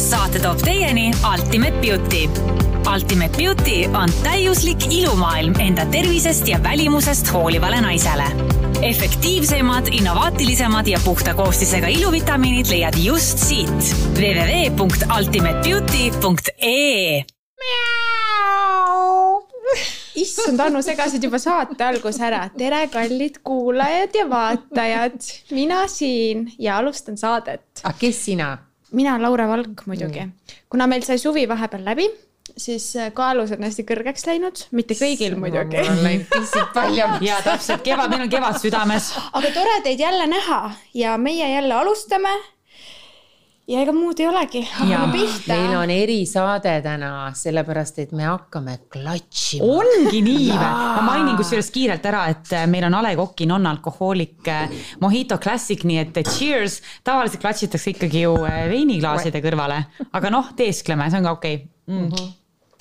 saate toob teieni Ultimate Beauty. Ultimate Beauty on täiuslik ilumaailm enda tervisest ja välimusest hoolivale naisele. efektiivsemad, innovaatilisemad ja puhta koostisega iluvitamiinid leiad just siit www.ultimatebeauty.ee issand, Anu, segasid juba saate alguse ära. tere, kallid kuulajad ja vaatajad. mina siin ja alustan saadet. aga kes sina? Mina, Laura Valk muidugi. kuna meil sai suvi vahepeal läbi, siis äh, kaalus on hästi kõrgeks läinud, mitte kõigil muidugi. mul on läinud pissid palju. ja täpselt kevad, meil on kevad südames. aga tore teid jälle näha ja meie jälle alustame ja ega muud ei olegi, hakkame pihta. meil on erisaade täna, sellepärast et me hakkame klatšima. ongi nii või? ma mainin kusjuures kiirelt ära, et äh, meil on A Le Coq'i non-alkohoolik äh, Mojito Classic, nii et cheers. tavaliselt klatšitakse ikkagi ju äh, veiniklaaside kõrvale, aga noh, teeskleme, see on ka okei okay. mm. -hmm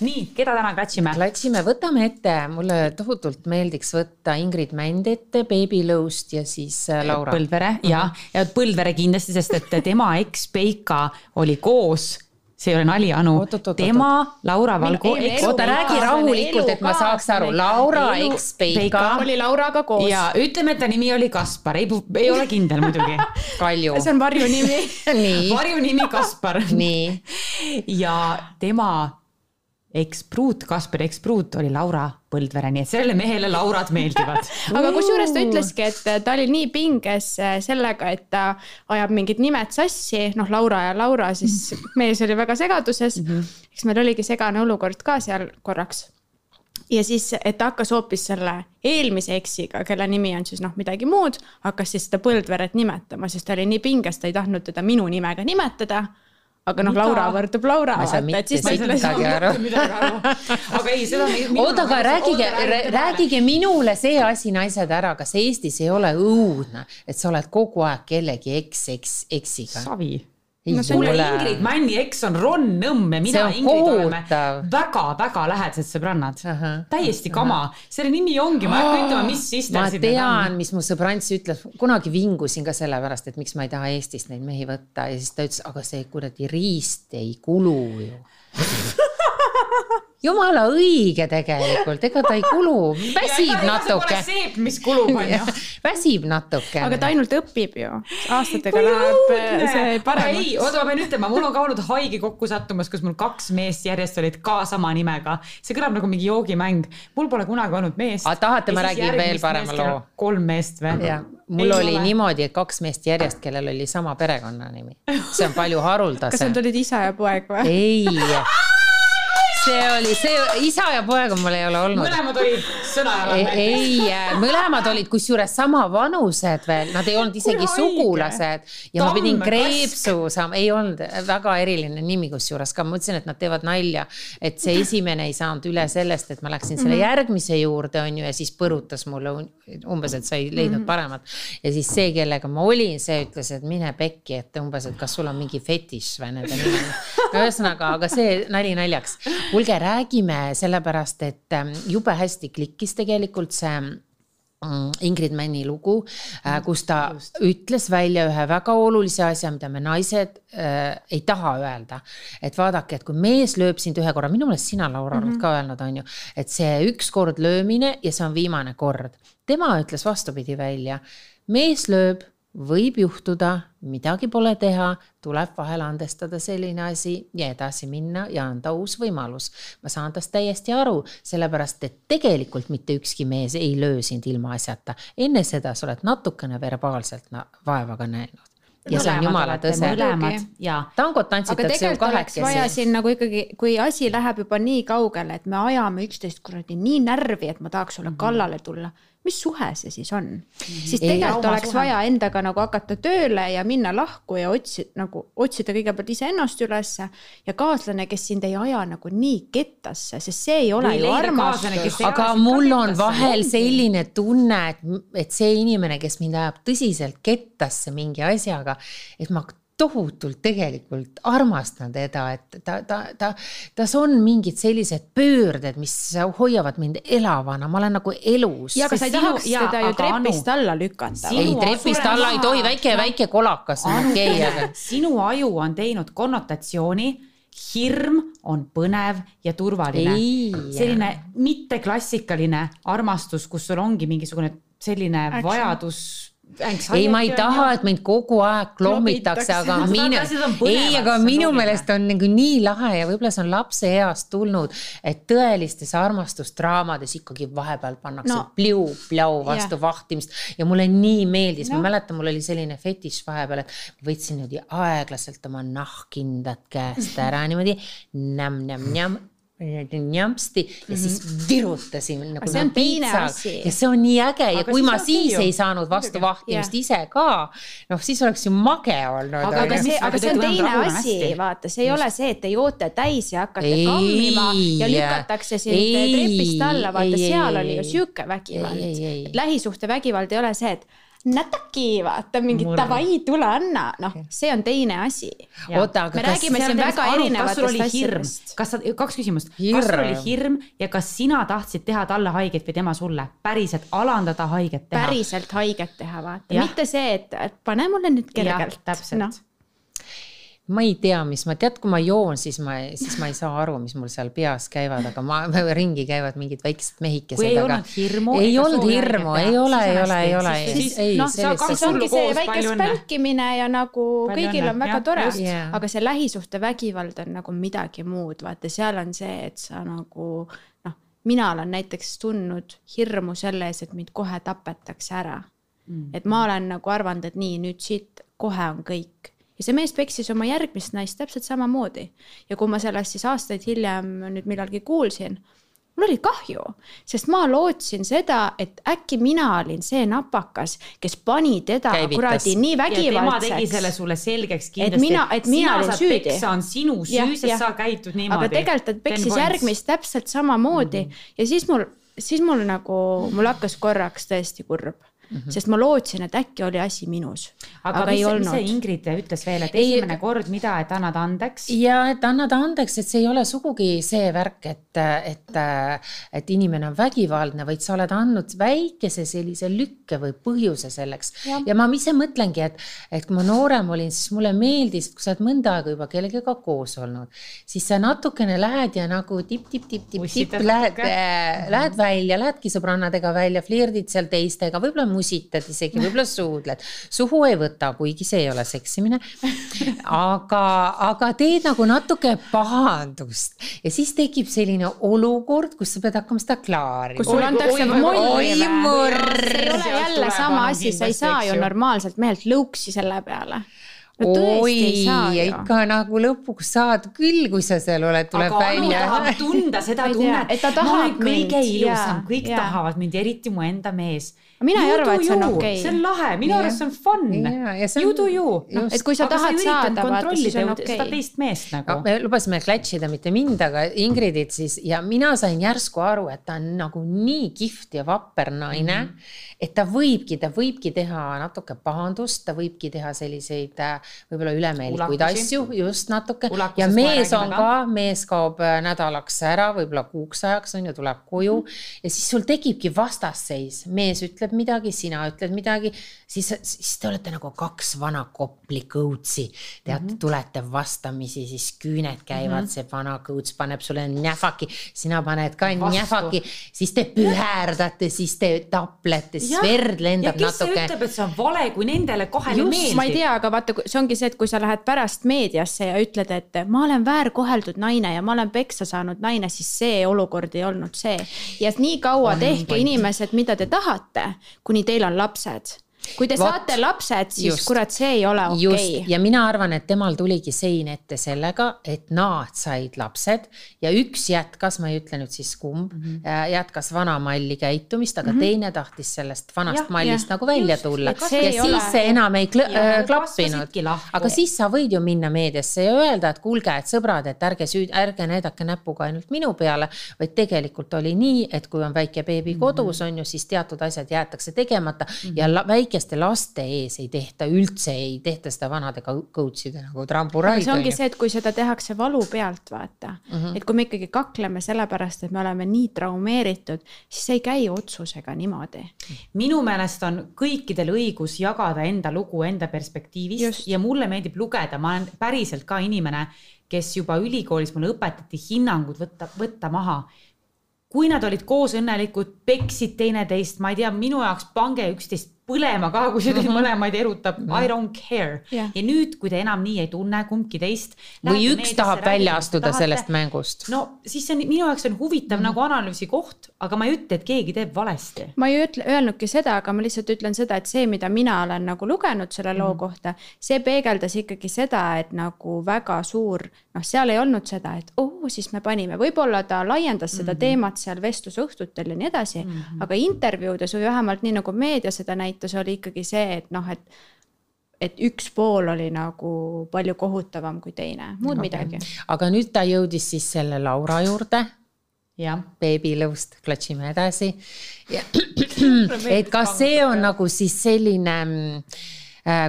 nii, keda täna klatšime? klatšime, võtame ette, mulle tohutult meeldiks võtta Ingrid Mänd ette, Baby Lõust ja siis äh, Laura. Põldvere mm -hmm. ja, ja Põldvere kindlasti, sest et tema eks Peika oli koos see ei ole nali, Anu. tema, Laura Valgo. oota, räägi rahulikult, et ma saaks aru. Laura eks Peika. oli Lauraga koos. ja ütleme, et ta nimi oli Kaspar, ei, ei ole kindel muidugi. Kalju. see on varjunimi varjunimi Kaspar. nii. ja tema ekspruut, Kaspar ekspruut oli Laura Põldvere, nii et sellele mehele Laurad meeldivad aga kusjuures ta ütleski, et ta oli nii pinges äh, sellega, et ta ajab mingid nimed sassi, noh, Laura ja Laura, siis mees oli väga segaduses mm. -hmm. eks meil oligi segane olukord ka seal korraks. ja siis, et ta hakkas hoopis selle eelmise eksiga, kelle nimi on siis noh, midagi muud, hakkas siis seda Põldveret nimetama, sest ta oli nii pinges, ta ei tahtnud teda minu nimega nimetada aga noh, Laura võrdub Laura. ma ei saa mitte sittagi aru. aga ei, seda. oota, aga rääkige, rääkige minule see asi, naised, ära, kas Eestis ei ole õudne, et sa oled kogu aeg kellegi eks, eks, eksiga? savi no on ju Ingrid Männi eks on Ron Nõmm ja mina Ingrid oleme väga-väga lähedased sõbrannad. täiesti kama, selle nimi ongi, ma ei hakka ütlema, mis sisters. ma tean, mis mu sõbrants ütles, kunagi vingusin ka sellepärast, et miks ma ei taha Eestist neid mehi võtta. Ja siis ta ütles, aga see kuradi riist ei kulu ju jumala õige tegelikult, ega ta ei kulu, väsib natuke. seep, mis kulub, on ju. väsib natuke. aga ta ainult õpib ju, aastatega läheb äh, see paremaks. ei, oota, ma pean ütlema, mul on ka olnud haige kokku sattumas, kus mul kaks meest järjest olid ka sama nimega. see kõlab nagu mingi joogimäng, mul pole kunagi olnud meest. tahate, ma räägin veel parema loo? kolm meest või? mul ei oli ole. niimoodi, et kaks meest järjest, kellel oli sama perekonnanimi. see on palju haruldasem. kas nad olid isa ja poeg või? ei see oli see, isa ja poega mul ei ole olnud. mõlemad olid sõnajalad. ei, ei, mõlemad olid kusjuures sama vanused veel, nad ei olnud isegi Kui sugulased ja Tamme, ma pidin kreepsu saama, ei olnud väga eriline nimi kusjuures ka, ma mõtlesin, et nad teevad nalja. et see esimene ei saanud üle sellest, et ma läksin selle mm -hmm. järgmise juurde, on ju, ja siis põrutas mulle umbes, et sa ei leidnud mm -hmm. paremat. ja siis see, kellega ma olin, see ütles, et mine pekki, et umbes, et kas sul on mingi fetiš või nende nimel. ühesõnaga, aga see nali naljaks kuulge, räägime sellepärast, et ähm, jube hästi klikkis tegelikult see mm, Ingrid Männi lugu, äh, kus ta Just. ütles välja ühe väga olulise asja, mida me naised äh, ei taha öelda. et vaadake, et kui mees lööb sind ühe korra, minu meelest sina, Laura, oled mm -hmm. ka öelnud, on ju, et see üks kord löömine ja see on viimane kord. tema ütles vastupidi välja, mees lööb võib juhtuda, midagi pole teha, tuleb vahel andestada selline asi ja edasi minna ja anda uus võimalus. ma saan tast täiesti aru, sellepärast et tegelikult mitte ükski mees ei löö sind ilmaasjata. enne seda sa oled natukene verbaalselt vaeva ka näinud ja see on jumala tõse. tangot tantsitakse ju kahekesi. vaja siin nagu ikkagi, kui asi läheb juba nii kaugele, et me ajame üksteist kuradi nii närvi, et ma tahaks sulle kallale tulla mis suhe see siis on mm? -hmm. siis tegelikult ei, oleks suhe. vaja endaga nagu hakata tööle ja minna lahku ja otsida nagu otsida kõigepealt iseennast ülesse ja kaaslane, kes sind ei aja nagu nii kettasse, sest see ei ole Või ju armastus. aga mul on vahel selline tunne, et, et see inimene, kes mind ajab tõsiselt kettasse mingi asjaga, et ma tohutult tegelikult armastan teda, et ta, ta, ta, tas on mingid sellised pöörded, mis hoiavad mind elavana, ma olen nagu elus. ja aga sa ei tahaks teda ju trepist anu, alla lükata. ei, trepist alla ei tohi, väike, väike kolakas on okei okay,, aga. sinu aju on teinud konnotatsiooni hirm on põnev ja turvaline. selline mitteklassikaline armastus, kus sul ongi mingisugune selline Action. vajadus ei, ma ei taha, et mind kogu aeg klommitakse, aga minu, ei, aga minu meelest on nagu nii lahe ja võib-olla see on lapse east tulnud, et tõelistes armastusdraamades ikkagi vahepeal pannakse no. pliu-pljau vastu yeah. vahtimist ja mulle nii meeldis no., ma mäletan, mul oli selline fetiš vahepeal, et võtsin niimoodi aeglaselt oma nahkindad käest ära niimoodi nämm-nämm-nämm njämpsti ja mm -hmm. siis virutasin nagu see on asi. ja see on nii äge ja aga kui ma siis ju. ei saanud vastu vahtimist yeah. ise ka, noh, siis oleks ju mage olnud. aga, aga see, aga see on teine asi, vaata, see ei Just. ole see, et te joote täis ja hakkate ei, kammima ja lükatakse sind trepist alla, vaata, seal oli ju sihuke vägivald. lähisuhtevägivald ei ole see, et nätaki, vaata mingi davai, tule anna, noh, see on teine asi. oota, aga me kas räägime siin väga erinevatest asjadest. kas sa, kaks küsimust, kas sul oli hirm. ja kas sina tahtsid teha talle haiget või tema sulle, päriselt alandada haiget teha? päriselt haiget teha, vaata, mitte see, et pane mulle nüüd kergelt. täpselt. No ma ei tea, mis ma, tead, kui ma joon, siis ma, siis ma ei saa aru, mis mul seal peas käivad, aga ma, ringi käivad mingid väiksed mehikesed. ei aga... olnud hirmu. ei olnud hirmu, ei ole, ei ole, ei ole. noh, siis ongi see väike spälkimine ja nagu palju kõigil on väga ja, tore, yeah. aga see lähisuhtevägivald on nagu midagi muud, vaata, seal on see, et sa nagu noh, mina olen näiteks tundnud hirmu selle ees, et mind kohe tapetakse ära mm.. et ma olen nagu arvanud, et nii, nüüd siit kohe on kõik ja see mees peksis oma järgmist naist täpselt samamoodi. ja kui ma sellest siis aastaid hiljem nüüd millalgi kuulsin, mul oli kahju, sest ma lootsin seda, et äkki mina olin see napakas, kes pani teda Käivitas. kuradi nii vägivaldseks. tema tegi selle sulle selgeks kindlasti. et mina, et mina olin süüdi. peksa on sinu süü, sest sa käitud niimoodi. aga tegelikult ta peksis järgmist täpselt samamoodi mm -hmm. ja siis mul, siis mul nagu, mul hakkas korraks tõesti kurb mm, -hmm. sest ma lootsin, et äkki oli asi minus. aga, aga mis, mis see Ingrid ütles veel, et ei, esimene kord, mida, et annad andeks? ja et annad andeks, et see ei ole sugugi see värk, et, et, et inimene on vägivaldne, vaid sa oled andnud väikese sellise lükke või põhjuse selleks. ja ma ise mõtlengi, et, et kui ma noorem olin, siis mulle meeldis, kui sa oled mõnda aega juba kellegagi koos olnud, siis sa natukene lähed ja nagu tipp-tipp-tipp-tipp-tipp lähed, lähed välja, lähedki sõbrannadega välja, flirdid seal teistega, võib-olla musitad isegi, võib-olla suudled, suhu ei võta, kuigi see ei ole seksimine. aga, aga teed nagu natuke pahandust ja siis tekib selline olukord, kus sa pead hakkama seda klaarima. kus sulle antakse molli. see ei ole jälle sama asi, sa ei saa ju normaalselt mehelt lõuksi selle peale no oi, ikka nagu lõpuks saad küll, kui sa seal oled, tuleb aga välja. tahab tunda seda tunnet, et ta tahab kõige ilusam, kõik ja. tahavad mind, eriti mu enda mees mina ei arva, et see on okei okay.. see on lahe, minu arust see on fun. You do you. noh, et kui sa tahad saada, vaata, siis on okei okay.. seda teist meest nagu no,. me lubasime klatšida mitte mind, aga Ingridit siis ja mina sain järsku aru, et ta on nagu nii kihvt ja vapper naine mm. -hmm. et ta võibki, ta võibki teha natuke pahandust, ta võibki teha selliseid äh, võib-olla ülemeelikuid asju, just natuke. ja mees on ka, mees kaob äh, nädalaks ära, võib-olla kuuks ajaks on ju, tuleb koju -hmm. ja siis sul tekibki vastasseis, mees ütleb midagi, sina ütled midagi, siis, siis te olete nagu kaks vana Kopli kõutsi. teate mm, -hmm. tulete vastamisi, siis küüned käivad mm, -hmm. see vana kõuts paneb sulle näfaki, sina paned ka näfaki, siis te püherdate, siis te taplete, siis verd lendab ja kes natuke. ütleb, et see on vale, kui nendele kahele meeldib? ma ei tea, aga vaata, see ongi see, et kui sa lähed pärast meediasse ja ütled, et ma olen väärkoheldud naine ja ma olen peksa saanud naine, siis see olukord ei olnud see. ja nii kaua tehke inimesed, mida te tahate kuni teil on lapsed kui te Vot, saate lapsed, siis just, kurat, see ei ole okei okay.. ja mina arvan, et temal tuligi sein ette sellega, et nad said lapsed ja üks jätkas, ma ei ütle nüüd siis kumb mm, -hmm. jätkas vana malli käitumist, aga mm -hmm. teine tahtis sellest vanast ja, mallist ja, nagu välja just, tulla. ja siis ole... see enam ei kl ja, äh, klappinud. aga siis sa võid ju minna meediasse ja öelda, et kuulge, et sõbrad, et ärge süüd-, ärge näidake näpuga ainult minu peale, vaid tegelikult oli nii, et kui on väike beebi kodus mm -hmm. on ju, siis teatud asjad jäetakse tegemata mm -hmm. ja väike väikeste laste ees ei tehta üldse, ei tehta seda vanade coach'ide nagu tramburai. see ongi see, et kui seda tehakse valu pealt, vaata mm, -hmm. et kui me ikkagi kakleme sellepärast, et me oleme nii traumeeritud, siis see ei käi otsusega niimoodi. minu meelest on kõikidel õigus jagada enda lugu enda perspektiivist Just. ja mulle meeldib lugeda, ma olen päriselt ka inimene, kes juba ülikoolis mulle õpetati hinnangud võtta, võtta maha kui nad olid koos õnnelikud, peksid teineteist, ma ei tea, minu jaoks pange üksteist põlema ka, kui see teid mm -hmm. mõlemaid erutab mm, -hmm. I don't care yeah.. ja nüüd, kui te enam nii ei tunne, kumbki teist. või üks tahab välja astuda tahate, sellest mängust. no siis see on minu jaoks on huvitav mm -hmm. nagu analüüsi koht, aga ma ei ütle, et keegi teeb valesti. ma ei ütle, öelnudki seda, aga ma lihtsalt ütlen seda, et see, mida mina olen nagu lugenud selle loo mm -hmm. kohta, see peegeldas ikkagi seda, et nagu väga suur, noh, seal ei olnud seda, et oh, siis me panime, võib-olla ta laiendas seda mm -hmm. teemat seal vestlusõhtutel ja nii edasi mm, -hmm. aga intervjuudes või vähemalt nii nagu meedia seda näitab näitas, oli ikkagi see, et noh, et et üks pool oli nagu palju kohutavam kui teine, muud okay. midagi. aga nüüd ta jõudis siis selle Laura juurde. beebilõust klatsime edasi. et kas see on nagu siis selline mm,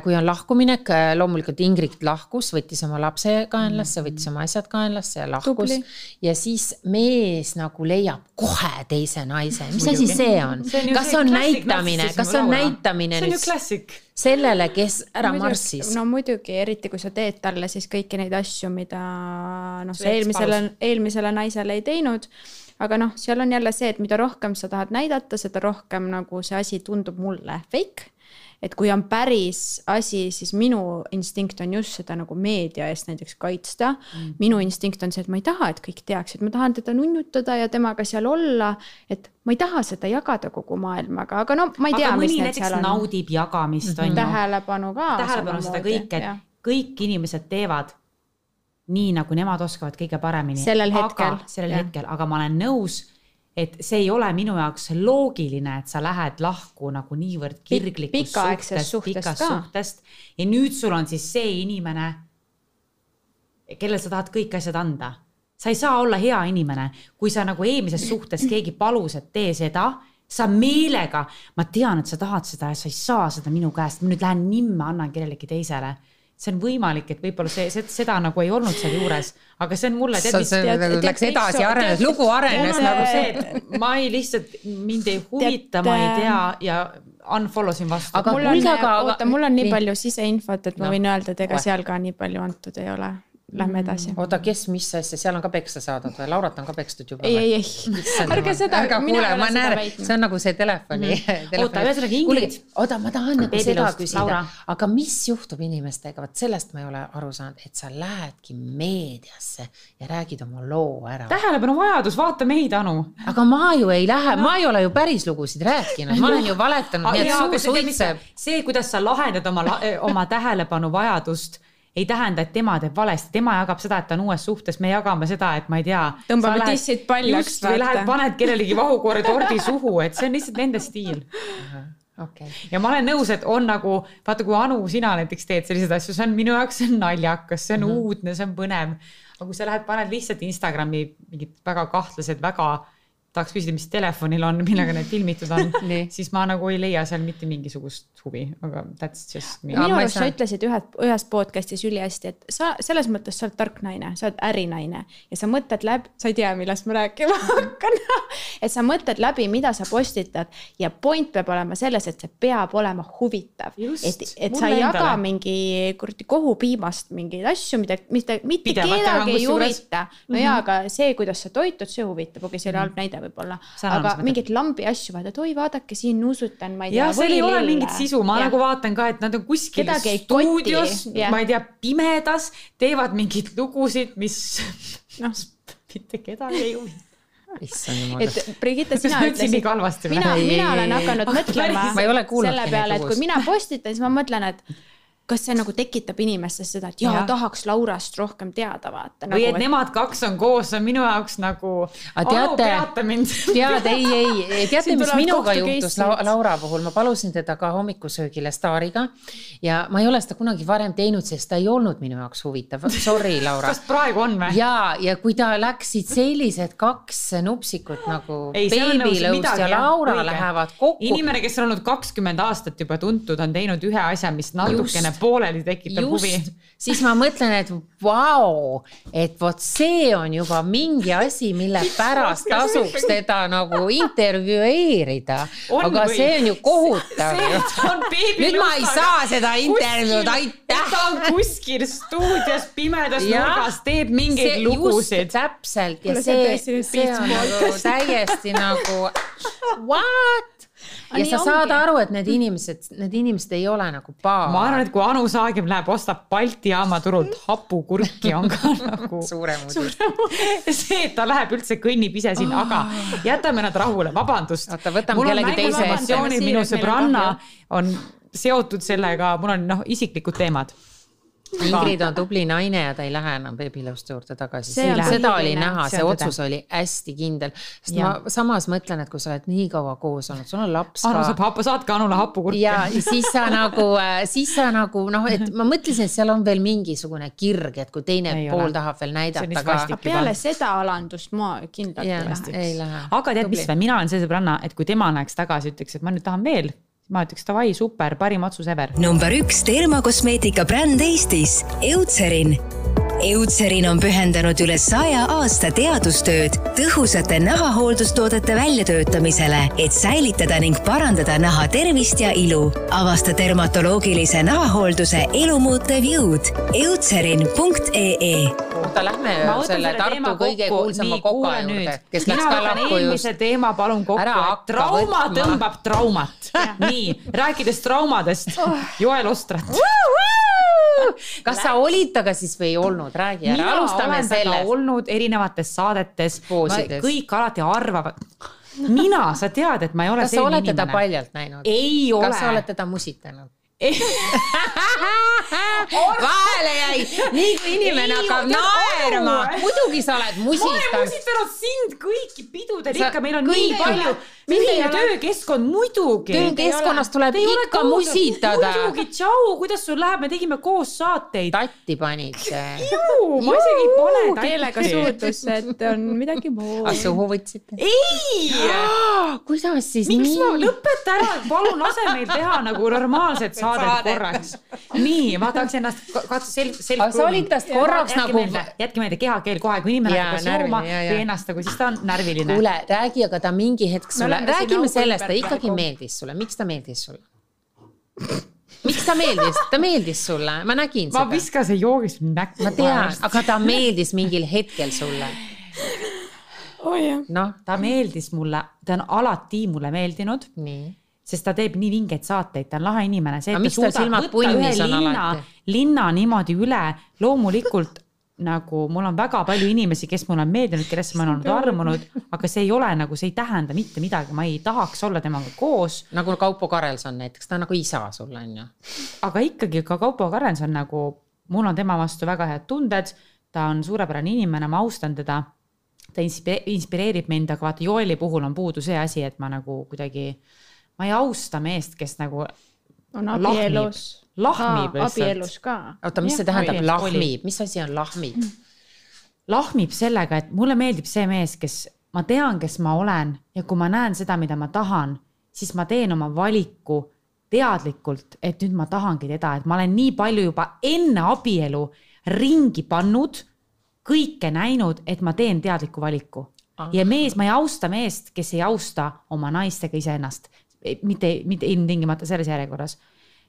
kui on lahkuminek, äh, loomulikult Ingrid lahkus, võttis oma lapse kaenlasse, võttis oma asjad kaenlasse ja lahkus. ja siis mees nagu leiab kohe teise naise, mis asi see on? kas on näitamine, kas see on näitamine nüüd sellele, kes ära muidugi, marssis? no muidugi, eriti kui sa teed talle siis kõiki neid asju, mida noh, sa eelmisele, eelmisele naisele ei teinud. Aga noh, seal on jälle see, et mida rohkem sa tahad näidata, seda rohkem nagu see asi tundub mulle fake et kui on päris asi, siis minu instinkt on just seda nagu meedia eest näiteks kaitsta mm.. minu instinkt on see, et ma ei taha, et kõik teaksid, ma tahan teda nunnutada ja temaga seal olla, et ma ei taha seda jagada kogu maailmaga, aga no ma ei tea, mis need seal on. naudib jagamist mm, -hmm. on ju. tähelepanu ka. tähelepanu seda kõike, et kõik inimesed teevad nii, nagu nemad oskavad kõige paremini. sellel hetkel. sellel ja. hetkel, aga ma olen nõus et see ei ole minu jaoks loogiline, et sa lähed lahku nagu niivõrd kirglikust suhtest, pikast suhtest ja nüüd sul on siis see inimene, kellele sa tahad kõik asjad anda. sa ei saa olla hea inimene, kui sa nagu eelmises suhtes keegi palus, et tee seda, sa meelega, ma tean, et sa tahad seda ja sa ei saa seda minu käest, ma nüüd lähen nimme annan kellelegi teisele see on võimalik, et võib-olla see, see, seda nagu ei olnud seal juures, aga see on mulle. nagu läks edasi, arenes, lugu arenes nagu see, ma ei lihtsalt, mind ei huvita, ma ei tea ja unfollow sin vastu. aga mul on, oota, mul on nii palju siseinfot, et ma no. võin öelda, et ega seal ka nii palju antud ei ole lähme edasi. oota, kes, mis asja, seal on ka peksa saadud või? Laurat on ka pekstud juba? ei, ei, ei, ärge seda. ärge kuule, ma näen, see on nagu see telefoni mm. -hmm. oota, ühesõnaga Ingrid. oota, ma tahan nagu seda küsida, aga mis juhtub inimestega, vot sellest ma ei ole aru saanud, et sa lähedki meediasse ja räägid oma loo ära. tähelepanuvajadus, vaata meid, Anu. aga ma ju ei lähe no., ma ei ole ju päris lugusid rääkinud, ma olen ju valetanud, nii et suu suitseb. see, kuidas sa lahendad oma, oma tähelepanuvajadust ei tähenda, et tema teeb valesti, tema jagab seda, et ta on uues suhtes, me jagame seda, et ma ei tea. tõmbame tissid paljaks. või lähed, paned kellelegi vahukoori tordi suhu, et see on lihtsalt nende stiil. Okay. ja ma olen nõus, et on nagu, vaata, kui Anu, sina näiteks teed selliseid asju, see on minu jaoks, see on naljakas, see on mm -hmm. uudne, see on põnev. aga kui sa lähed, paned lihtsalt Instagrami mingid väga kahtlased, väga tahaks küsida, mis telefonil on, millega need filmitud on siis ma nagu ei leia seal mitte mingisugust huvi, aga that's just me. minu arust sa ütlesid ühed, ühes podcast'is ülihästi, et sa selles mõttes sa oled tark naine, sa oled ärinaine ja sa mõtled läbi, sa ei tea, millest ma rääkima hakkan et sa mõtled läbi, mida sa postitad ja point peab olema selles, et see peab olema huvitav. et, et sa ei jaga mingi kuradi kohupiimast mingeid asju, mida, mida mitte Pidevalt kedagi ei huvita. no mm -hmm. jaa, aga see, kuidas sa toitud, see huvitab, okei okay,, see oli halb näide võib-olla. aga mingeid lambi asju vaata, et oi, vaadake siin nuusutan, ma ei tea. jah, seal ei ole mingit sisu, ma ja. nagu vaatan ka, et nad on kuskil Kedagi stuudios, ma ei tea, pimedas, teevad mingeid lugusid, mis noh, mitte kedagi ei huvita. Et Brigitte, sina ütlesid, mina, mina olen hakanud mõtlema selle peale, et kui mina postitan, siis ma mõtlen, et kas see nagu tekitab inimestes seda, et jaa ja. tahaks Laurast rohkem teada vaata nagu,. või et, et nemad kaks on koos, on minu jaoks nagu. teate, tead, ei, ei, teate, mis minuga juhtus La Laura puhul, ma palusin teda ka hommikusöögile staariga. ja ma ei ole seda kunagi varem teinud, sest ta ei olnud minu jaoks huvitav, sorry, Laura. kas praegu on või? ja, ja kui ta läksid sellised kaks nupsikut nagu beebilõust ja Laura õige. lähevad kokku. inimene, kes on olnud kakskümmend aastat juba tuntud, on teinud ühe asja, mis natukene Just pooleli tekitab Just, huvi. siis ma mõtlen, et vau, et vot see on juba mingi asi, mille pärast tasuks teda nagu intervjueerida. aga või? see on ju kohutav. nüüd ma ei saa seda intervjuud, aitäh. ta on kuskil stuudios pimedas nurgas, teeb mingeid lugusid. täpselt ja see, see on nagu täiesti nagu what? Ja sa saad ongi. aru, et need inimesed, need inimesed ei ole nagu paar. ma arvan, et kui Anu Saagim läheb, ostab Balti jaama turult hapukurki, on ka nagu suurem uudis. see, et ta läheb üldse kõnnib ise sinna, aga jätame nad rahule, vabandust. oota, võtame kellegi teise. minu sõbranna on seotud sellega, mul on noh, isiklikud teemad Ingrid on tubli naine ja ta ei lähe enam beebilõuste juurde tagasi. seda oli näha, see otsus oli hästi kindel. sest ja. ma samas mõtlen, et kui sa oled nii kaua koos olnud, sul on laps Anu saab happu, saatke Anule hapukurki. ja siis sa nagu, äh, siis sa nagu noh, et ma mõtlesin, et seal on veel mingisugune kirg, et kui teine ei pool ole. tahab veel näidata ka. aga peale seda alandust ma kindlalt ja, ei lähe. aga tead, mis või, mina olen see sõbranna, et kui tema läheks tagasi, ütleks, et ma nüüd tahan veel ma ütleks davai, super, parim otsus ever. number üks termokosmeetika bränd Eestis, Eutserin Eutserin on pühendanud üle saja aasta teadustööd tõhusate nahahooldustoodete väljatöötamisele, et säilitada ning parandada naha tervist ja ilu. avasta dermatoloogilise nahahoolduse elumuutev jõud. Eutserin.ee oota, lähme selle Tartu kõige kuulsama koka juurde, kes läks ka lakku just. teema palun kokku, et trauma võtma. tõmbab traumat. nii, rääkides traumadest, Joel Ostrat kas sa olid temaga siis või ei olnud, räägi ära, alustame sellest. olnud erinevates saadetes, kõik alati arvavad mina, sa tead, et ma ei ole kas sa oled teda paljalt näinud? ei ole. kas sa oled teda musitanud? vahele jäi, nii kui inimene hakkab naerma, muidugi sa oled musitanud. ma olen musitanud sind kõiki pidudel sa, ikka, meil on kõik. nii palju, ühine töökeskkond, muidugi. töökeskkonnas tuleb Te ikka musitada. muidugi, tšau, kuidas sul läheb, me tegime koos saateid. tatti panid. ma isegi ei pane tatti. keelega suudlus, et on midagi muud. ah, suhu võtsite? ei kuidas siis miks nii? miks ma, lõpeta ära, palun lase meil teha nagu normaalset saadet saadet korraks. nii, ma tahaks ennast katsu self, self. aga sa olid tast korraks ja, nagu. jätke meelde kehakeel kohe, kui inimene hakkab jooma või ennast nagu, siis ta on närviline. kuule, räägi, aga ta mingi hetk sulle, räägime sellest, ta ikkagi meeldis sulle, miks ta meeldis sulle? miks ta meeldis, ta meeldis sulle, ma nägin seda. ma viskasin joogist näkku. ma tean, aga ta meeldis mingil hetkel sulle oh,. noh, ta meeldis mulle, ta on alati mulle meeldinud. nii sest ta teeb nii vingeid saateid, ta on lahe inimene. aga miks ta silmad punnis on linna, linna niimoodi üle, loomulikult nagu mul on väga palju inimesi, kes mulle on meeldinud, kellesse ma olen olnud armunud, aga see ei ole nagu, see ei tähenda mitte midagi, ma ei tahaks olla temaga koos. nagu Kaupo Karelson näiteks, ta on nagu isa sul on ju. aga ikkagi ka Kaupo Karelson nagu, mul on tema vastu väga head tunded, ta on suurepärane inimene, ma austan teda. ta inspireerib mind, aga vaata Joeli puhul on puudu see asi, et ma nagu kuidagi ma ei austa meest, kes nagu. on abielus. lahmib lihtsalt. abielus ka. oota, mis see tähendab, lahmib, mis asi on lahmib mm.? lahmib sellega, et mulle meeldib see mees, kes, ma tean, kes ma olen ja kui ma näen seda, mida ma tahan, siis ma teen oma valiku teadlikult, et nüüd ma tahangi teda, et ma olen nii palju juba enne abielu ringi pannud, kõike näinud, et ma teen teadliku valiku. ja mees, ma ei austa meest, kes ei austa oma naist ega iseennast mitte, mitte ilmtingimata selles järjekorras.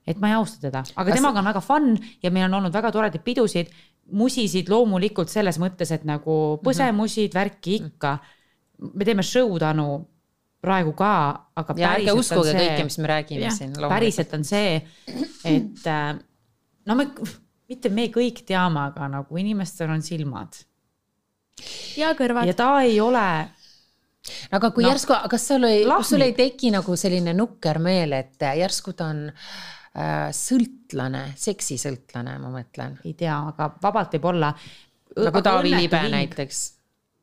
et ma ei austa teda, aga Kas... temaga on väga fun ja meil on olnud väga toredaid pidusid, musisid loomulikult selles mõttes, et nagu põsemusid mm, -hmm. värki ikka. me teeme show'd Anu praegu ka, aga. ja ärge uskuge see, kõike, mis me räägime ja, siin. päriselt on see, et äh, no me, mitte me kõik teame, aga nagu inimestel on silmad. ja kõrvad. ja ta ei ole aga kui no, järsku, kas sul ei, kas sul ei teki nagu selline nukker meel, et järsku ta on äh, sõltlane, seksisõltlane, ma mõtlen. ei tea, aga vabalt võib olla. nagu Taavi Libe. näiteks.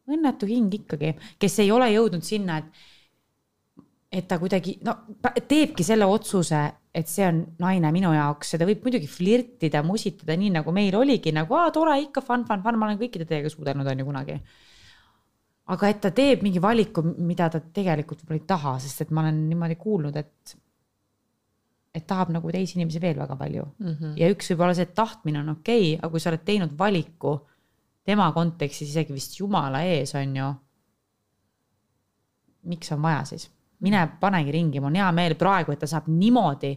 õnnetu hing ikkagi, kes ei ole jõudnud sinna, et et ta kuidagi no teebki selle otsuse, et see on naine minu jaoks ja ta võib muidugi flirtida, musitada nii nagu meil oligi nagu aa tore ikka fun, fun, fun, ma olen kõikide teiega suudelnud on ju kunagi. Aga et ta teeb mingi valiku, mida ta tegelikult võib-olla ei taha, sest et ma olen niimoodi kuulnud, et et tahab nagu teisi inimesi veel väga palju mm. -hmm. ja üks võib olla see, et tahtmine on okei okay,, aga kui sa oled teinud valiku tema kontekstis isegi vist jumala ees, on ju. miks on vaja siis? mine panegi ringi, mul on hea meel praegu, et ta saab niimoodi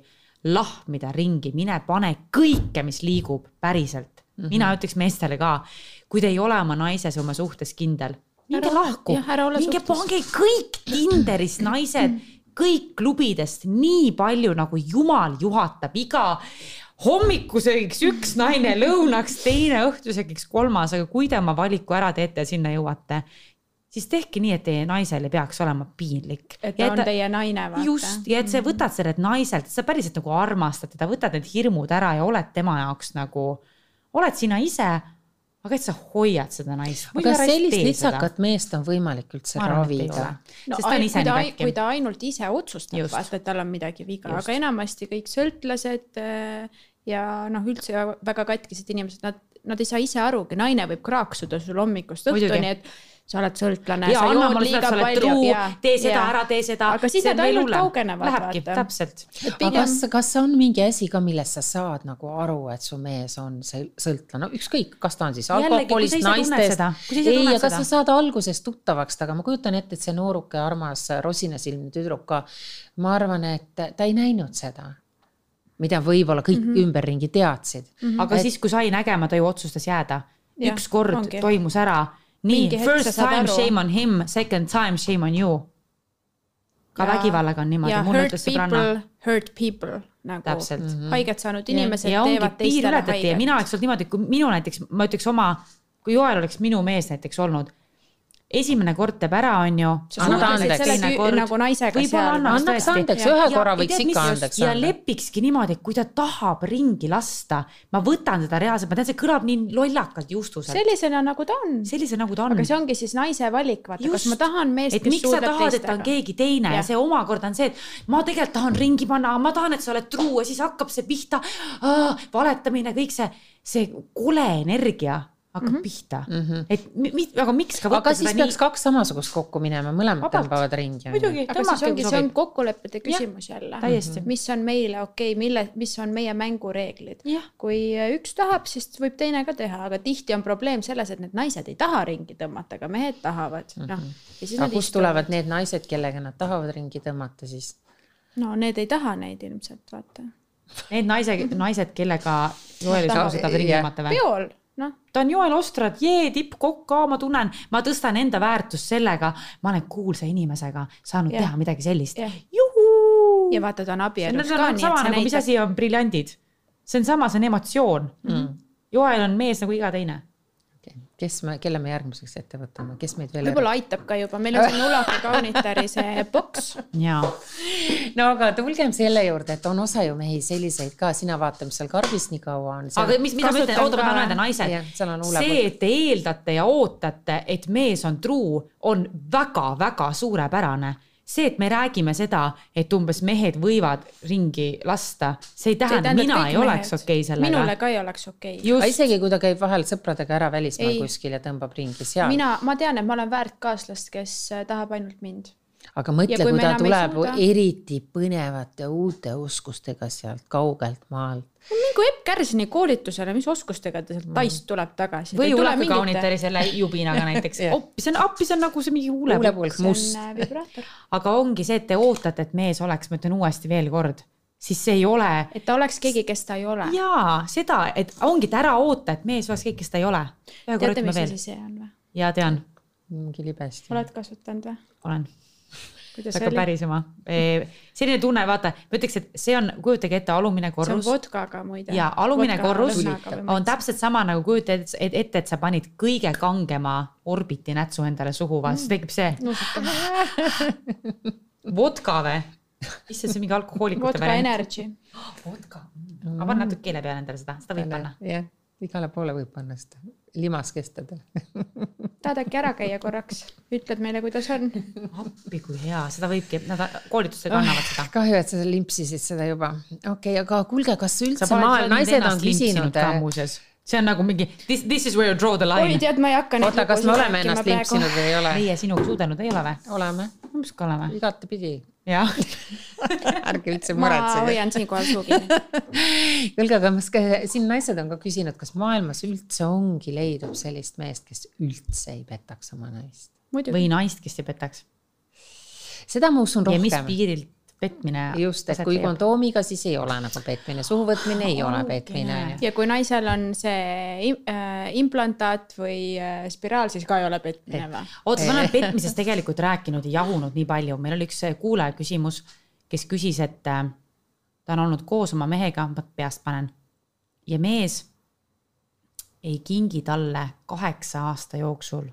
lahmida ringi, mine pane kõike, mis liigub päriselt mm. -hmm. mina ütleks meestele ka, kui te ei ole oma naises oma suhtes kindel, minge lahku. Minge pange kõik Tinderist naised, kõik klubidest nii palju nagu jumal juhatab, iga hommikusöögiks üks naine, lõunaks teine, õhtusöögiks kolmas, aga kui te oma valiku ära teete ja sinna jõuate, siis tehke nii, et teie naisel ei peaks olema piinlik. et ta on teie naine, vaata. just. Ja et sa võtad sellelt naiselt, sa päriselt nagu armastad teda, võtad need hirmud ära ja oled tema jaoks nagu, oled sina ise, aga et sa hoiad seda naist. aga sellist litsakat meest on võimalik üldse arvan, ravida no sest ta on ise kui ta, nii päkki. kui ta ainult ise otsustab, vaata, et tal on midagi viga, aga enamasti kõik sõltlased äh, ja noh, üldse väga katkised inimesed, nad, nad ei saa ise arugi, naine võib kraaksuda sul hommikust õhtuni, et sa oled sõltlane, tee seda ja. ära, tee seda. aga siis nad ainult kaugenevad, Lähebki, täpselt. et aga pigem kas, kas on mingi asi ka, millest sa saad nagu aru, et su mees on see sõltlane, no ükskõik, kas ta on siis alkoholist, naistest ei, aga sa saad alguses tuttavaks temaga, ma kujutan ette, et see nooruke armas rosinasilmne tüdruk ka, ma arvan, et ta ei näinud seda, mida võib-olla kõik mm. -hmm. ümberringi teadsid mm. -hmm. aga siis, kui sai nägema, ta ju otsustas jääda. Ükskord toimus ära. Nii first time aru. shame on him, second time shame on you. ka Ja- vägivallaga on niimoodi ja, mulle ütles sõbranna. people, hurt people nagu Täpselt. Mhm. haiget saanud inimesed ja ongi teevad teistele ja haiget. mina oleks olnud niimoodi, kui minu näiteks, ma ütleks oma, kui Joel oleks minu mees näiteks olnud. Esimene kord teeb ära, on ju. Sa Anna andeks. selle tü- nagu naisega seal. annaks andeks, Ja- ühe ja- korra ja võiks tead, ikka andeks ja anda. lepikski niimoodi, et kui ta tahab ringi lasta, ma võtan teda reaalselt, ma tean, see kõlab nii lollakalt justuselt. sellisena, nagu ta on. sellise, nagu ta on. aga see ongi siis naise valik, vaata, kas ma tahan meest, et kes miks sa tahad, et ta on teistega. keegi teine ja. ja see omakorda on see, et ma tegelikult tahan ringi panna, ma tahan, et sa oled truu ja siis hakkab see pihta. valetamine, kõik see, see kole energia hakkab mm -hmm. pihta mm. -hmm. et mi, mi, aga miks ka võtta aga siis peaks kaks samasugust kokku minema, mõlemad Vabalt. tõmbavad ringi. muidugi, aga siis ongi, see on kokkulepete küsimus jälle. täiesti. mis on meile okei okay,, mille, mis on meie mängureeglid kui üks tahab, siis võib teine ka teha, aga tihti on probleem selles, et need naised ei taha ringi tõmmata, aga mehed tahavad, noh. ja siis aga nad kust tulevad need naised, kellega nad tahavad ringi tõmmata siis? no need ei taha neid ilmselt, vaata. Need naised, naised, kellega Joel tahavad- ausalt tahab ringi tõmmata või? peol, noh, ta on Joel Ostrad, jee, tippkokk ka, ma tunnen, ma tõstan enda väärtust sellega, ma olen kuulsa inimesega saanud Jah. teha midagi sellist ja vaata, ta on see abielus ka, nii sama et see nagu, mis näitab. asi on briljandid. see on sama, see on emotsioon mm.. Joel on mees nagu iga teine. Kes me, kelle me järgmiseks ette võtame, kes meid veel võib-olla aitab ka juba, meil on siin Ulaka kaunitari see boks. jaa, no aga tulgem selle juurde, et on osa ju mehi selliseid ka, sina vaata, mis seal karbis nii kaua on. aga mis, mida ma ütlen, oota, ma tahan öelda, naised. See, et te eeldate ja ootate, et mees on truu, on väga-väga suurepärane see, et me räägime seda, et umbes mehed võivad ringi lasta, see ei tähenda, mina ei oleks okei okay minule sellega. ka ei oleks okei okay.. aga just, isegi kui ta käib vahel sõpradega ära välismaal Ei. kuskil ja tõmbab ringi seal. mina, ma tean, et ma olen väärt kaaslast, kes äh, tahab ainult mind. Aga mõtle, kui ta tuleb eriti põnevate uute oskustega sealt kaugelt maalt. mingu Epp Kärsini koolitusele, mis oskustega ta sealt Taist tuleb tagasi. või Ulaka kaunitari selle jubinaga näiteks, appi, see on appi, see on nagu see mingi huulepulk. must. äh, aga ongi see, et te ootate, et mees oleks, ma ütlen uuesti veel kord, siis see ei ole et ta oleks keegi, kes ta ei ole. jaa, seda, et ongi, et ära oota, et mees oleks keegi, kes ta ei ole. teate, mis asi. see on või? ja tean, mingi libesti. oled kasutanud või? olen, kuidas see see hakkab oli? pärisema. selline tunne, vaata, ma ütleks, et see on, kujutage ette, alumine see on korrus vodkaga muide. ja alumine korrus on täpselt sama nagu kujuta ette, et, et, et sa panid kõige kangema orbiti nätsu endale suhu, vaata siis tekib see vodka või? issand, see on mingi alkohoolikute vodka variant. energy. vodka. aga pane natuke keele peale endale seda, seda võib panna. jah, igale poole võib panna seda, limaskestadele. tahad äkki ära käia korraks, ütled meile, kuidas on? appi kui hea, seda võibki, nad koolitustega annavad seda. kahju, et sa limpsisid seda juba. okei okay,, aga kuulge, kas üldse sa pole maailm naised on küsinud, ka muuseas. see on nagu mingi this, this is where you draw the oi, line. tead, ma ei hakka. oota, kas me oleme ennast limpsinud või ei ole? meie sinuga suudelnud ei ole või? oleme, ka oleme? igatepidi. Jah. ärge üldse ma muretsege. hoian siinkohal suu kinni. kuulge, aga kas ka- siin naised on ka küsinud, kas maailmas üldse ongi leidub sellist meest, kes üldse ei petaks oma naist? või naist, kes ei petaks. seda ma usun ja mis rohkem. piirilt petmine. just, et kui kondoomiga, siis ei ole nagu petmine, suhu võtmine ei ole petmine ja kui naisel on see äh, implantaat või äh, spiraal, siis ka ei ole petmine või? oota, me oleme petmisest tegelikult rääkinud ja jahunud nii palju, meil oli üks kuulaja küsimus, kes küsis, et äh, ta on olnud koos oma mehega, ma peast panen. ja mees ei kingi talle kaheksa aasta jooksul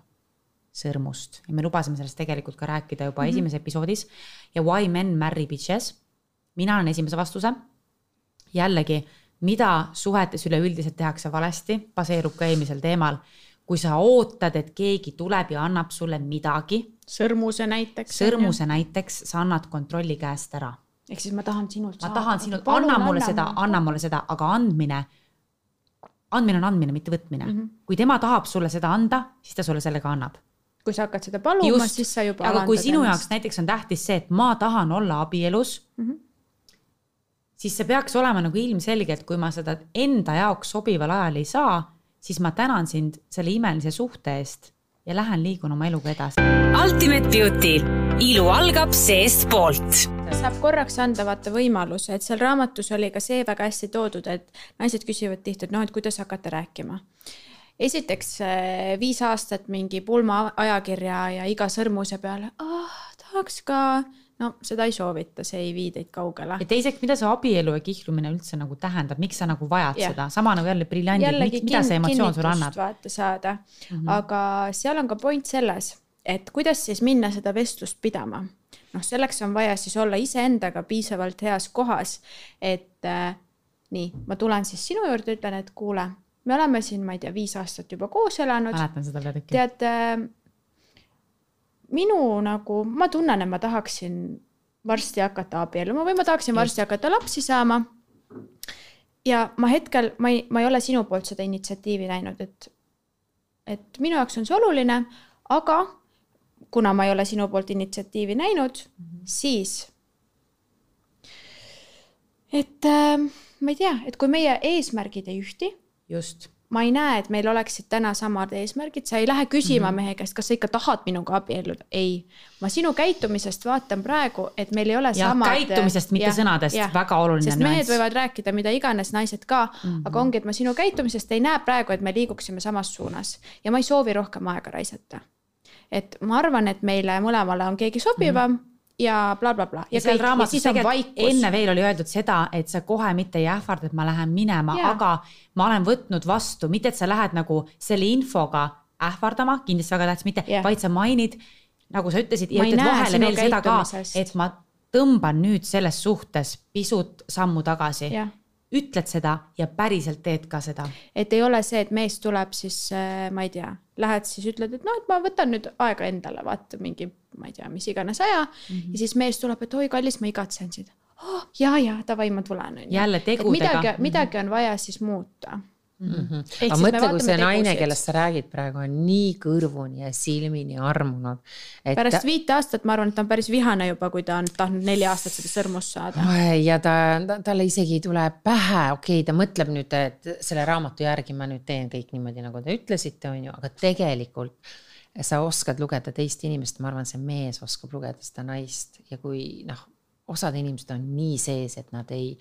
sõrmust ja me lubasime sellest tegelikult ka rääkida juba mm -hmm. esimeses episoodis ja Why men marry bitches. mina annan esimese vastuse. jällegi, mida suhetes üleüldiselt tehakse valesti, baseerub ka eelmisel teemal. kui sa ootad, et keegi tuleb ja annab sulle midagi, sõrmuse näiteks. sõrmuse näiteks, sa annad kontrolli käest ära. ehk siis ma tahan sinult ma tahan sinult, anna mulle seda, anna mulle seda, aga andmine, andmine on andmine, mitte võtmine mm. -hmm. kui tema tahab sulle seda anda, siis ta sulle sellega annab kui sa hakkad seda paluma, siis sa juba aga kui sinu jaoks näiteks on tähtis see, et ma tahan olla abielus mm, Mhm. -hmm. siis see peaks olema nagu ilmselgelt, kui ma seda enda jaoks sobival ajal ei saa, siis ma tänan sind selle imelise suhte eest ja lähen liigun oma eluga edasi. Ultimate Beauty, ilu algab seestpoolt saab korraks anda vaata võimaluse, et seal raamatus oli ka see väga hästi toodud, et naised küsivad tihti, et noh, et kuidas hakata rääkima. Esiteks eh, viis aastat mingi pulma ajakirja ja iga sõrmuse peale oh,, tahaks ka, no seda ei soovita, see ei vii teid kaugele ja. teiseks, mida see abielu ja kihlumine üldse nagu tähendab, miks sa nagu vajad Jah. seda, sama nagu jälle briljandid, mida see kin- emotsioon sulle annab? vaata saada mm, -hmm. aga seal on ka point selles, et kuidas siis minna seda vestlust pidama. noh, selleks on vaja siis olla iseendaga piisavalt heas kohas, et äh, nii, ma tulen siis sinu juurde, ütlen, et kuule, me oleme siin, ma ei tea, viis aastat juba koos elanud, mäletan seda peatükki. tead äh,, minu nagu, ma tunnen, et ma tahaksin varsti hakata abielluma või ma tahaksin varsti hakata lapsi saama. ja ma hetkel, ma ei, ma ei ole sinu poolt seda initsiatiivi näinud, et, et minu jaoks on see oluline, aga kuna ma ei ole sinu poolt initsiatiivi näinud mm, -hmm. siis et äh, ma ei tea, et kui meie eesmärgid ei ühti just, ma ei näe, et meil oleksid täna samad eesmärgid, sa ei lähe küsima mm -hmm. mehe käest, kas sa ikka tahad minuga abielluda, ei. ma sinu käitumisest vaatan praegu, et meil ei ole ja samad. käitumisest, mitte sõnadest, väga oluline sest mehed võivad rääkida mida iganes, naised ka mm, -hmm. aga ongi, et ma sinu käitumisest ei näe praegu, et me liiguksime samas suunas ja ma ei soovi rohkem aega raisata. et ma arvan, et meile mõlemale on keegi sobivam mm -hmm. Ja blablabla bla,. ja seal raamatus tegelikult enne veel oli öeldud seda, et sa kohe mitte ei ähvarda, et ma lähen minema Jaa., aga ma olen võtnud vastu, mitte et sa lähed nagu selle infoga ähvardama, kindlasti väga tähtis, mitte Jah., vaid sa mainid, nagu sa ütlesid ja Ma ei ütled vahele veel seda ka, et ma tõmban nüüd selles suhtes pisut sammu tagasi jah, ütled seda ja päriselt teed ka seda. et ei ole see, et mees tuleb siis, ma ei tea, lähed siis ütled, et noh, et ma võtan nüüd aega endale, vaata mingi, ma ei tea, mis iganes aja mm. -hmm. ja siis mees tuleb, et oi, kallis, ma igatsen sind oh,. ja, ja davai, ma tulen. Jälle tegudega. midagi, midagi on vaja siis muuta. Mm -hmm. Ehk aga mõtle, kui see naine, kellest sa räägid praegu on nii kõrvuni ja silmini armunud, et pärast viite aastat ma arvan, et ta on päris vihane juba, kui ta on tahtnud neli aastat seda sõrmust saada. Ja ta, ta, talle isegi ei tule pähe, okei okay,, ta mõtleb nüüd, et selle raamatu järgi ma nüüd teen kõik niimoodi, nagu te ütlesite, on ju, aga tegelikult sa oskad lugeda teist inimest, ma arvan, see mees oskab lugeda seda naist. Ja kui noh, osad inimesed on nii sees, et nad ei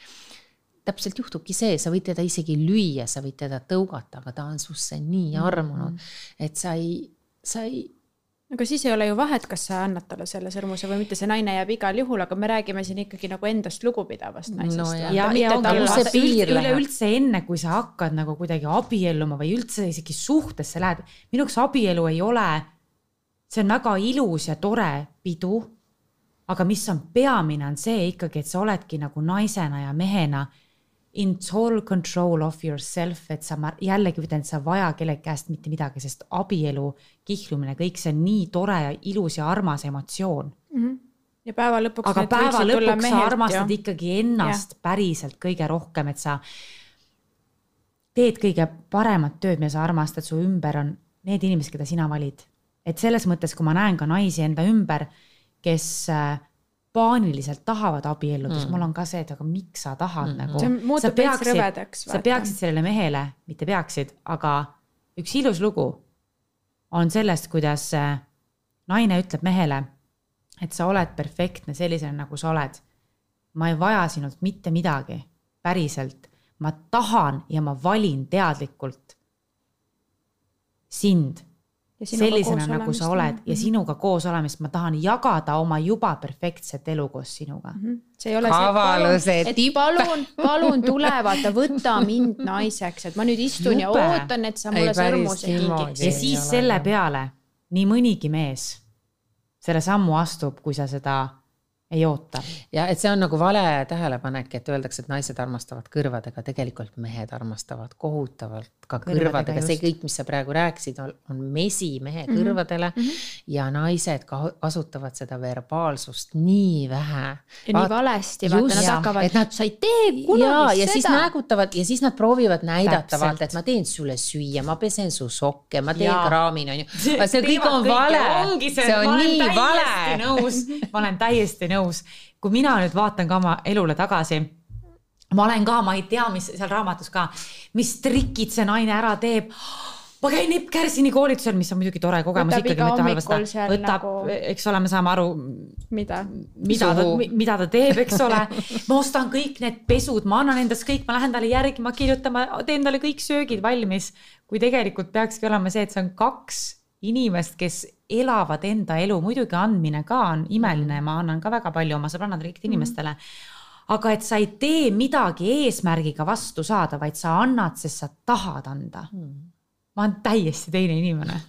täpselt juhtubki see, sa võid teda isegi lüüa, sa võid teda tõugata, aga ta on susse nii armunud mm, -hmm. et sa ei, sa ei aga siis ei ole ju vahet, kas sa annad talle selle sõrmuse või mitte, see naine jääb igal juhul, aga me räägime siin ikkagi nagu endast lugupidavast naisest No jah. ja, ja ongi talle see vaata, piir üldse- läheb. üleüldse enne, kui sa hakkad nagu kuidagi abielluma või üldse isegi suhtesse lähed, minu jaoks abielu ei ole, see on väga ilus ja tore pidu, aga mis on peamine, on see ikkagi, et sa oledki nagu naisena ja mehena in total control of yourself, et sa, ma jällegi ütlen, et sa ei vaja kellegi käest mitte midagi, sest abielu, kihlumine, kõik see on nii tore ja ilus ja armas emotsioon mm. -hmm. ja päeva lõpuks. aga päeva lõpuks sa armastad ju. ikkagi ennast ja. päriselt kõige rohkem, et sa teed kõige paremat tööd, mida sa armastad, su ümber on need inimesed, keda sina valid. et selles mõttes, kui ma näen ka naisi enda ümber kes äh, paaniliselt tahavad abielluda mm., siis mul on ka see, et aga miks sa tahad mm. nagu. see muutub veits rõvedaks. sa peaksid sellele mehele, mitte peaksid, aga üks ilus lugu on sellest, kuidas äh, naine ütleb mehele, et sa oled perfektne sellisena, nagu sa oled. ma ei vaja sinult mitte midagi, päriselt. ma tahan ja ma valin teadlikult sind sellisena, nagu sa oled ja sinuga koos olemist, ma tahan jagada oma juba perfektset elu koos sinuga mm. -hmm. see ei ole see, et palun, et palun, palun tule, vaata, võta mind naiseks, et ma nüüd istun Jube. ja ootan, et sa mulle sõrmuse kingiks. ja siis selle peale nii mõnigi mees selle sammu astub, kui sa seda ei oota. ja et see on nagu vale tähelepanek, et öeldakse, et naised armastavad kõrvadega, tegelikult mehed armastavad kohutavalt ka kõrvadega, see kõik, mis sa praegu rääkisid, on mesi mehe mm -hmm. kõrvadele mm. -hmm. ja naised ka kasutavad seda verbaalsust nii vähe. ja nii valesti, vaata nad hakkavad, nad sa ei tee kunagi ja, seda. ja siis näägutavad ja siis nad proovivad näidata, vaata, et ma teen sulle süüa, ma pesen su sokke, ma teen kraamin, on ju. see kõik on vale, see on nii vale. ma olen täiesti nõus, kui mina nüüd vaatan ka oma elule tagasi ma olen ka, ma ei tea, mis seal raamatus ka, mis trikid see naine ära teeb ma käin Epp Kärsini koolitusel, mis on muidugi tore kogemus võtab ikkagi, mitte halvasti. võtab nagu..., eks ole, me saame aru. mida? mida ta, mida ta teeb, eks ole. ma ostan kõik need pesud, ma annan endast kõik, ma lähen talle järgi, ma kirjutan, ma teen talle kõik söögid valmis. kui tegelikult peakski olema see, et see on kaks inimest, kes elavad enda elu, muidugi andmine ka on imeline ma annan ka väga palju oma sõbrannadele, kõikidele inimestele mm. -hmm aga et sa ei tee midagi eesmärgiga vastu saada, vaid sa annad, sest sa tahad anda hmm. ma olen täiesti teine inimene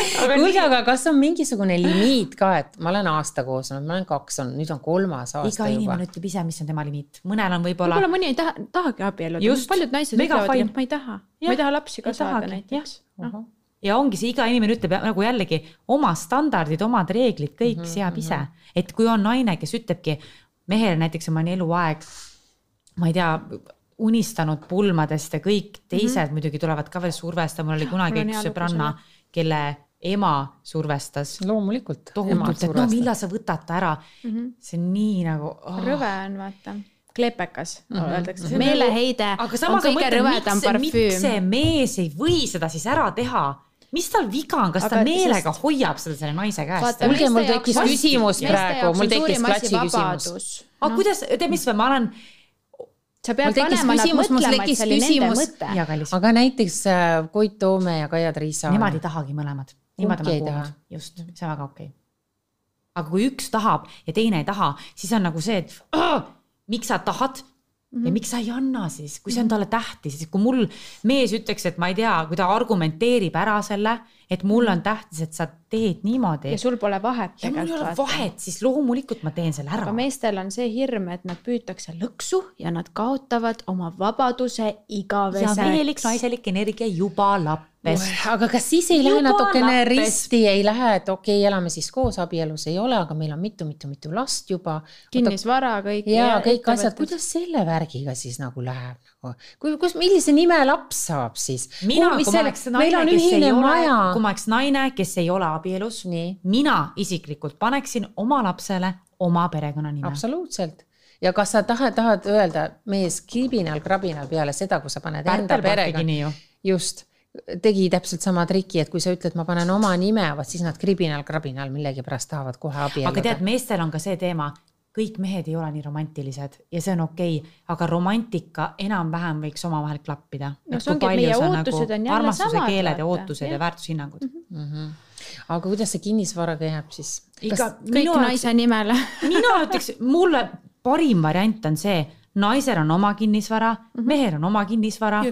kuulge, aga kas on mingisugune limiit ka, et ma olen aasta koos olnud, ma olen kaks olnud, nüüd on kolmas aasta iga juba. inimene ütleb ise, mis on tema limiit, mõnel on võib-olla. võib-olla mõni ei taha, tahagi abielluda, paljud naised ütlevad, et ma ei taha, ma ei taha lapsi kasvada näiteks. Ja ongi see, iga inimene ütleb nagu jällegi oma standardid, omad reeglid, kõik mm -hmm, seab ise, mhm. et kui on naine, kes ütlebki, mehele näiteks ma olen eluaeg, ma ei tea, unistanud pulmadest ja kõik teised mm -hmm. muidugi tulevad ka veel survestama, mul oli kunagi üks sõbranna, kelle ema survestas. loomulikult. tohutult, et no millal sa võtad ta ära mm. -hmm. see on nii nagu oh.. rõve on vaata kleepekas mm -hmm. öeldakse, meeleheide on kõige rõvedam parfüüm. miks see mees ei või seda siis ära teha mis tal viga on, kas aga ta meelega sest... hoiab seda selle naise käest? kuulge, mul tekkis küsimus praegu, mul tekkis klatši küsimus. aga no. kuidas, tead, mis ma olen sa pead panema nad mõtlema, et see oli nende mõte. aga näiteks äh, Koit Toome ja Kaia Triisa. Nemad ei tahagi mõlemad. ma olen kuulnud, just, see on väga okei okay. aga kui üks tahab ja teine ei taha, siis on nagu see, et miks sa tahad Mm -hmm. ja miks sa ei anna siis, kui see on talle tähtis, kui mul mees ütleks, et ma ei tea, kui ta argumenteerib ära selle, et mulle on tähtis, et sa teed niimoodi. ja sul pole vahet. ja mul ei ole vahet, siis loomulikult ma teen selle ära. aga meestel on see hirm, et nad püütakse lõksu ja nad kaotavad oma vabaduse igaveseks. ja mehelik naiselik energia juba lappes aga kas siis ei lähe natukene risti, ei lähe, et okei okay,, elame siis koos, abielus ei ole, aga meil on mitu-mitu-mitu last juba. kinnisvara kõik. ja, kõik asjad, kuidas selle värgiga siis nagu läheb kui, kus, millise nime laps saab siis? mina, kui ma oleks naine, kes ei ole, kui ma oleks naine, kes ei ole abielus, mina isiklikult paneksin oma lapsele oma perekonnanime. absoluutselt ja kas sa tahad, tahad öelda mees kribinal-krabinal peale seda, kui sa paned enda perega, just tegi täpselt sama triki, et kui sa ütled, ma panen oma nime, vot siis nad kribinal-krabinal millegipärast tahavad kohe abielluda. aga tead, meestel on ka see teema, kõik mehed ei ole nii romantilised ja see on okei okay,, aga romantika enam-vähem võiks omavahel klappida. no see ongi, et meie ootused on jälle samad. keeled ja ootused ja, ja väärtushinnangud mm. -hmm. aga kuidas see kinnisvaraga jääb siis? kõik naise nimele mina ütleks, mulle parim variant on see, naisel on oma kinnisvara mm, -hmm. mehel on oma kinnisvara.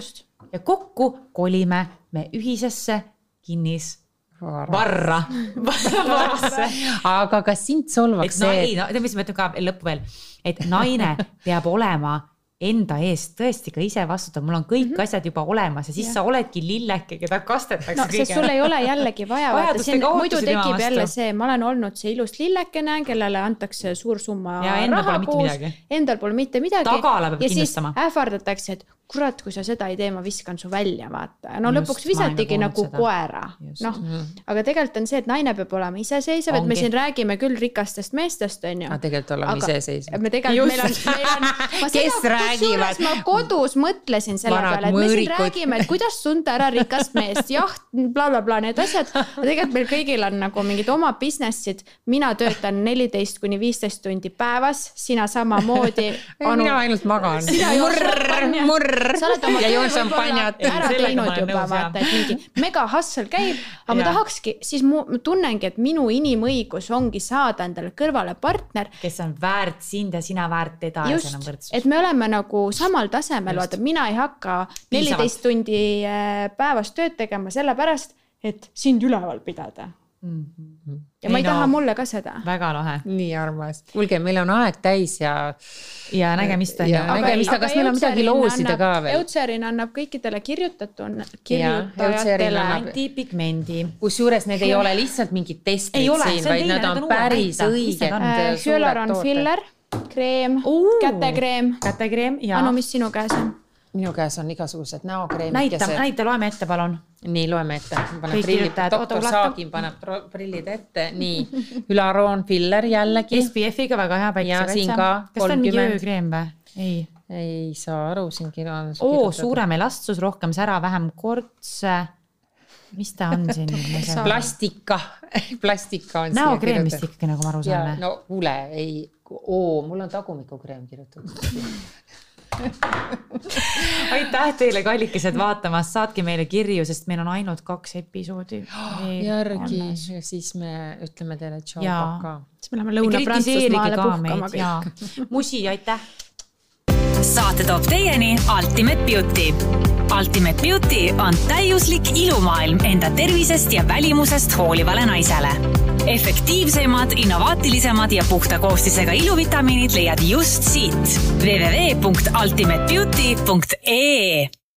ja kokku kolime me ühisesse kinnisvarasse varra varrasse aga kas sind solvaks see, no tead, mis ma ütlen ka lõppu veel, et naine peab olema enda eest tõesti ka ise vastutav, mul on kõik mm -hmm. asjad juba olemas ja siis Jah. sa oledki lilleke, keda kastetakse no sest sul ei ole jällegi vaja, vaata siin muidu tekib jälle see, ma olen olnud see ilus lillekene, kellele antakse suur summa Ja endal raha pole mitte kuus midagi., endal pole mitte midagi. Tagala peab ja siis kindlustama. ähvardatakse, et kurat, kui sa seda ei tee, ma viskan su välja, vaata. no Just, lõpuks visatigi kuulnud nagu seda. koera, noh. aga tegelikult on see, et naine peab olema iseseisev, et me siin räägime küll rikastest meestest, on ju aga tegelikult oleme iseseisvad. me tegelikult, meil on, meil on. Kes räägivad? ma kodus mõtlesin selle Vanad peale, et me siin räägime, et kuidas tunda ära rikast meest, jah, blablabla bla,, need asjad. aga tegelikult meil kõigil on nagu mingid oma business'id. mina töötan neliteist kuni viisteist tundi päevas, sina samamoodi. mina ainult magan. Murr, murr ja joon šampanjat. ära ma teinud juba vaata, et mingi mega hustle käib, aga ma Jaa. tahakski, siis mu ma tunnengi, et minu inimõigus ongi saada endale kõrvale partner, kes on väärt sind ja sina väärt teda ja just, et. me oleme nagu samal tasemel, vaata mina ei hakka neliteist tundi äh, päevas tööd tegema sellepärast, et sind üleval pidada. Ja ma ei Ei no, taha mulle ka seda. väga lahe nii armas. kuulge, meil on aeg täis ja ja nägemist on Ja ju. nägemist, aga kas meil on midagi loosida ka veel? Eutserin annab kõikidele kirjutatud, Eutserin kirjutajatele annab- antipigmendi. kusjuures need ei ole lihtsalt mingid testid Ei siin, vaid teine, nad on päris õiged on? äh,. Hyaluron tooted. filler, kreem, kätekreem. kätekreem ja Anu, mis sinu käes on? Minu käes on igasugused näokreemid. näita, näita, loeme ette, palun. nii, loeme ette. panen prillid, doktor. Saagin paneb prillid ette, nii. Hülaroon filler jällegi. SPF-iga väga hea päikesekaitse. siin ka kas ta on mingi 30. öökreem või? ei. ei saa aru, siin on. oo, suurem elastsus, rohkem sära, vähem kortse. mis ta on siin? plastika, plastika on. näokreem vist ikkagi, nagu ma aru ja saan. no kuule, ei, oo, mul on tagumikukreem kirjutatud. aitäh teile, kallikesed, vaatamast, saatke meile kirju, sest meil on ainult kaks episoodi. järgi ja siis me ütleme teile tšau, paka. siis me läheme Lõuna-Prantsusmaale puhkama kõik. musi, aitäh. saate toob teieni Ultimate Beauty. Ultimate Beauty on täiuslik ilumaailm enda tervisest ja välimusest hoolivale naisele. efektiivsemad, innovaatilisemad ja puhta koostisega iluvitamiinid leiad just siit. www.ultimatebeauty.ee